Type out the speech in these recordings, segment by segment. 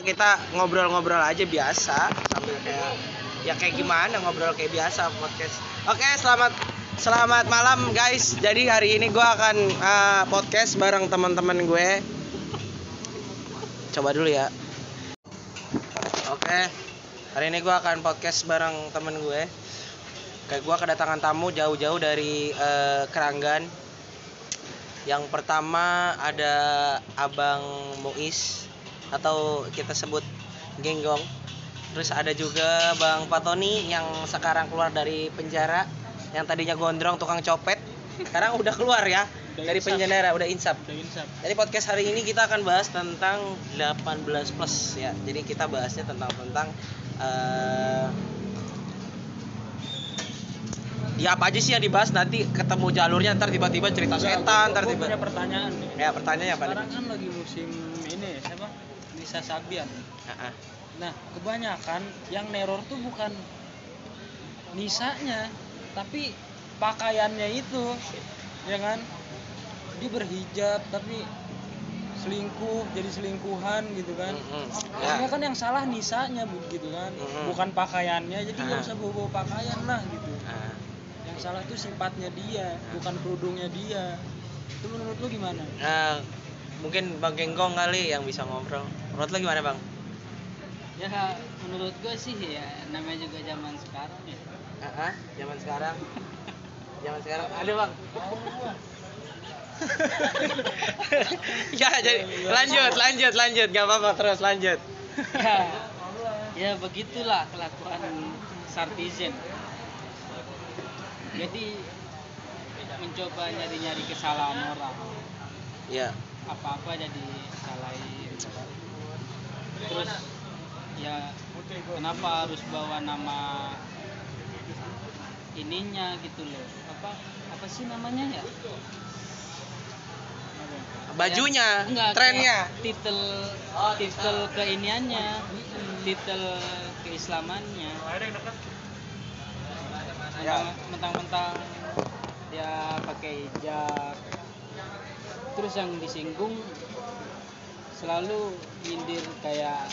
kita ngobrol-ngobrol aja biasa sambil kayak ya kayak gimana ngobrol kayak biasa podcast. Oke selamat selamat malam guys. Jadi hari ini gue akan uh, podcast bareng teman-teman gue. Coba dulu ya. Oke hari ini gue akan podcast bareng temen gue. Kayak gue kedatangan tamu jauh-jauh dari uh, Keranggan. Yang pertama ada Abang Muis atau kita sebut Genggong. Terus ada juga Bang Patoni yang sekarang keluar dari penjara yang tadinya gondrong tukang copet. Sekarang udah keluar ya Udah dari penjara, udah insap. Udah insap. Jadi podcast hari ini kita akan bahas tentang 18 plus ya. Jadi kita bahasnya tentang tentang eh ya apa aja sih yang dibahas nanti ketemu jalurnya ntar tiba-tiba cerita setan ntar tiba punya pertanyaan nih. ya pertanyaannya apa nih? Sekarang kan lagi musim ini siapa? Nisa Sabian. Ah, ah. Nah, kebanyakan yang neror tuh bukan Nisanya, tapi pakaiannya itu. Ya kan? Dia berhijab tapi selingkuh, jadi selingkuhan gitu kan. Harusnya Ya. kan yang salah nisanya gitu kan, Mm-mm. bukan pakaiannya. Jadi nggak Ah. usah bawa pakaian lah gitu. Ah. Yang salah tuh sifatnya dia, bukan kerudungnya dia. Itu menurut lu gimana? Nah, mungkin Bang Genggong kali yang bisa ngobrol. Menurut lo gimana Bang? Ya menurut gue sih ya namanya juga zaman sekarang ya. Ah, ah, zaman sekarang. zaman sekarang ada Bang. ya jadi lanjut lanjut lanjut gak apa-apa terus lanjut ya, ya begitulah kelakuan Sartizen. Jadi mencoba nyari-nyari kesalahan orang. ya Apa-apa jadi salahin. Terus ya kenapa harus bawa nama ininya gitu loh. Apa apa sih namanya ya? bajunya Enggak, trennya titel titel keiniannya titel keislamannya Ya. Mentang- mentang-mentang dia pakai hijab terus yang disinggung selalu nyindir kayak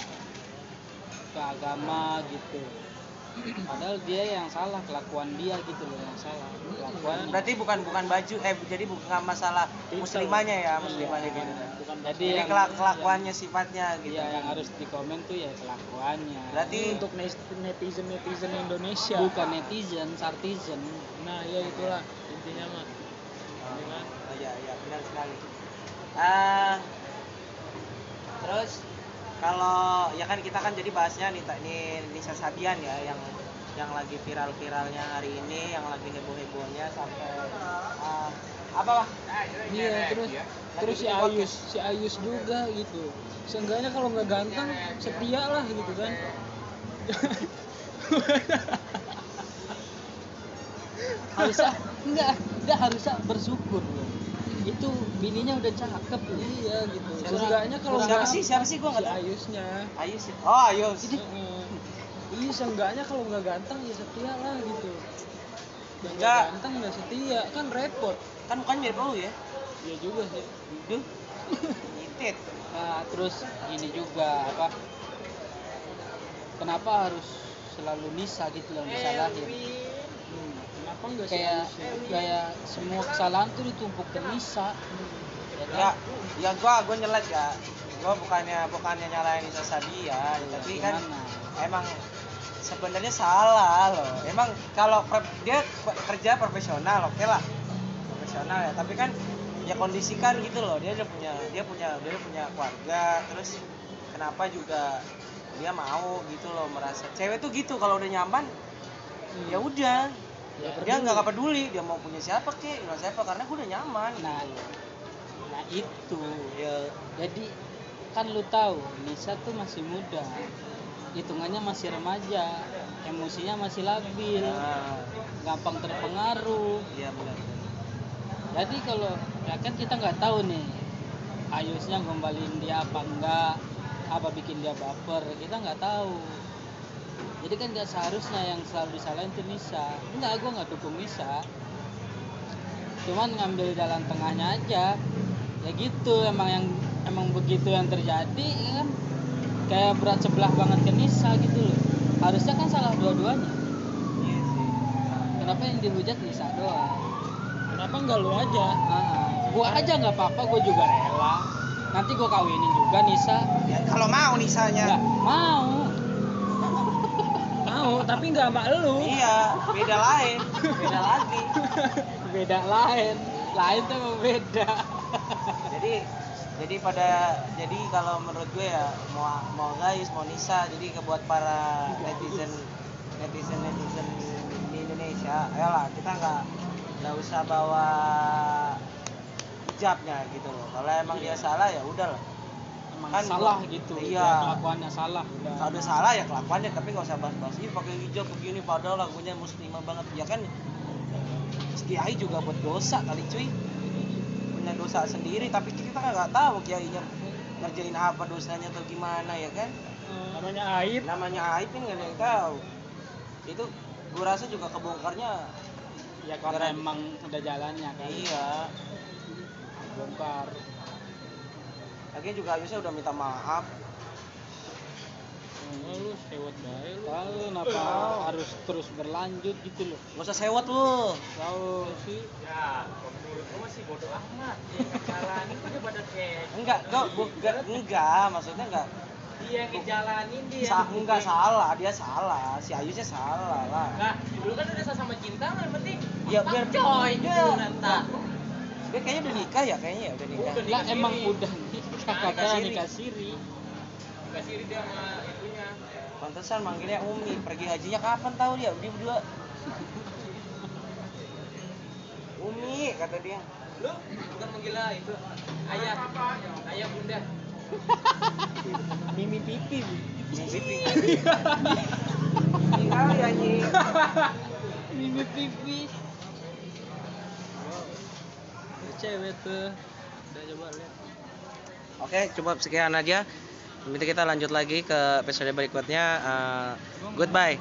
ke agama gitu. Padahal dia yang salah kelakuan dia gitu loh yang salah. Kelakuan berarti bukan bukan baju eh jadi bukan masalah muslimahnya ya muslimahnya gitu. bukan jadi yang- kelak- kelakuannya sifatnya gitu. Iya yang harus dikomen tuh ya kelakuannya. berarti untuk netizen netizen Indonesia. Bukan netizen, sartizen. nah ya itulah intinya mah iya iya benar sekali. Ah terus kalau ya kan kita kan jadi bahasnya nih ini Nisa Sabian ya yang yang lagi viral-viralnya hari ini, yang lagi heboh-hebohnya sampai ah, apa Pak? iya terus terus si Ayus si Ayus juga gitu seenggaknya kalau nggak ganteng setia lah gitu kan Harusnya enggak, enggak harusnya bersyukur loh. Itu bininya udah cakep loh. iya gitu seenggaknya kalau Siapa nggak sih? Siapa sih gua nggak tahu. Ayusnya Ayus. ya? Oh, Ayus. Iya seenggaknya kalau nggak ganteng ya setia lah gitu yang nggak ganteng nggak setia kan repot Kan bukan mirip lu ya? iya juga sih Duh. Nyitit. Nah, terus ini juga apa? Kenapa harus selalu Nisa gitu yang disalahin? Kenapa nggak si Kayak kayak semua kesalahan tuh ditumpuk ke Nisa. Ya kan? Ya, ya gua gua nyelet ya. Gua bukannya bukannya nyalain Nisa Sabian, tapi kan Gimana? emang sebenarnya salah loh. Emang kalau dia kerja profesional, oke lah, profesional ya. Tapi kan ya kondisikan gitu loh. Dia udah punya dia punya dia udah punya keluarga. Terus kenapa juga dia mau gitu loh merasa cewek tuh gitu kalau udah nyaman ya udah Ya, dia nggak peduli dia mau punya siapa kek nggak siapa karena gue udah nyaman Nah, gitu. nah itu. ya Jadi kan lu tahu Nisa tuh masih muda. Hitungannya masih remaja, emosinya masih labil, nah, gampang terpengaruh. iya benar Jadi kalau ya kan kita nggak tahu nih Ayusnya ngombalin dia apa enggak, apa bikin dia baper, kita nggak tahu. Jadi kan nggak seharusnya yang selalu disalahin tuh Nisa. Enggak, gua nggak dukung Nisa. Cuman ngambil jalan tengahnya aja. Ya gitu, emang yang emang begitu yang terjadi, ya kan? kayak berat sebelah banget ke Nisa gitu loh harusnya kan salah dua-duanya Iya sih. kenapa yang dihujat Nisa doang kenapa enggak lu aja Ah, gua aja nggak apa-apa gua juga rela nanti gua kawinin juga Nisa Ya kalau mau nggak Nisanya. mau mau tapi enggak sama lu. Iya, beda lain, beda lagi. beda lain. Lain tuh beda. Jadi jadi pada jadi kalau menurut gue ya mau mau guys mau Nisa jadi buat para netizen netizen netizen di Indonesia ayolah kita nggak nggak usah bawa hijabnya gitu loh. Kalau emang dia salah ya udah lah Kan salah gitu iya. ya, kelakuannya salah. Kalau salah ya kelakuannya tapi nggak usah bahas-bahas. Ini pakai hijab begini padahal lagunya muslimah banget. Ya kan kiai juga buat dosa kali cuy. Punya dosa sendiri tapi kita kan nggak tahu kiainya ngerjain apa dosanya atau gimana ya kan? Namanya aib. Namanya aib ini nggak ada yang tahu. Itu gue rasa juga kebongkarnya ya karena emang udah jalannya kan. Iya. Bongkar lagi juga Ayusnya udah minta maaf. Oh, lu sewot bae lu. Tahu kenapa harus terus berlanjut gitu loh? Nggak usah sewot lu. Tahu sih. Enggak kok bukan enggak maksudnya enggak. Dia yang ngejalanin dia Sa enggak salah dia salah. Si Ayusnya salah lah. Nah dulu kan udah sama cinta yang penting ya biar coy ya. Kayaknya udah nikah ya kayaknya ya udah nikah Udah lah nikah emang siri. udah nikah Nah, katanya siri. nikah siri dia sama itunya pantesan manggilnya Umi pergi hajinya kapan tahu dia dia berdua Umi kata dia lu bukan menggila itu ayah ayah bunda mimi pipi Bu. Pipi. Ini kali anjing. mimi pipi cewek tuh udah coba lihat Oke, cukup sekian aja. Nanti kita lanjut lagi ke episode berikutnya. Uh, goodbye.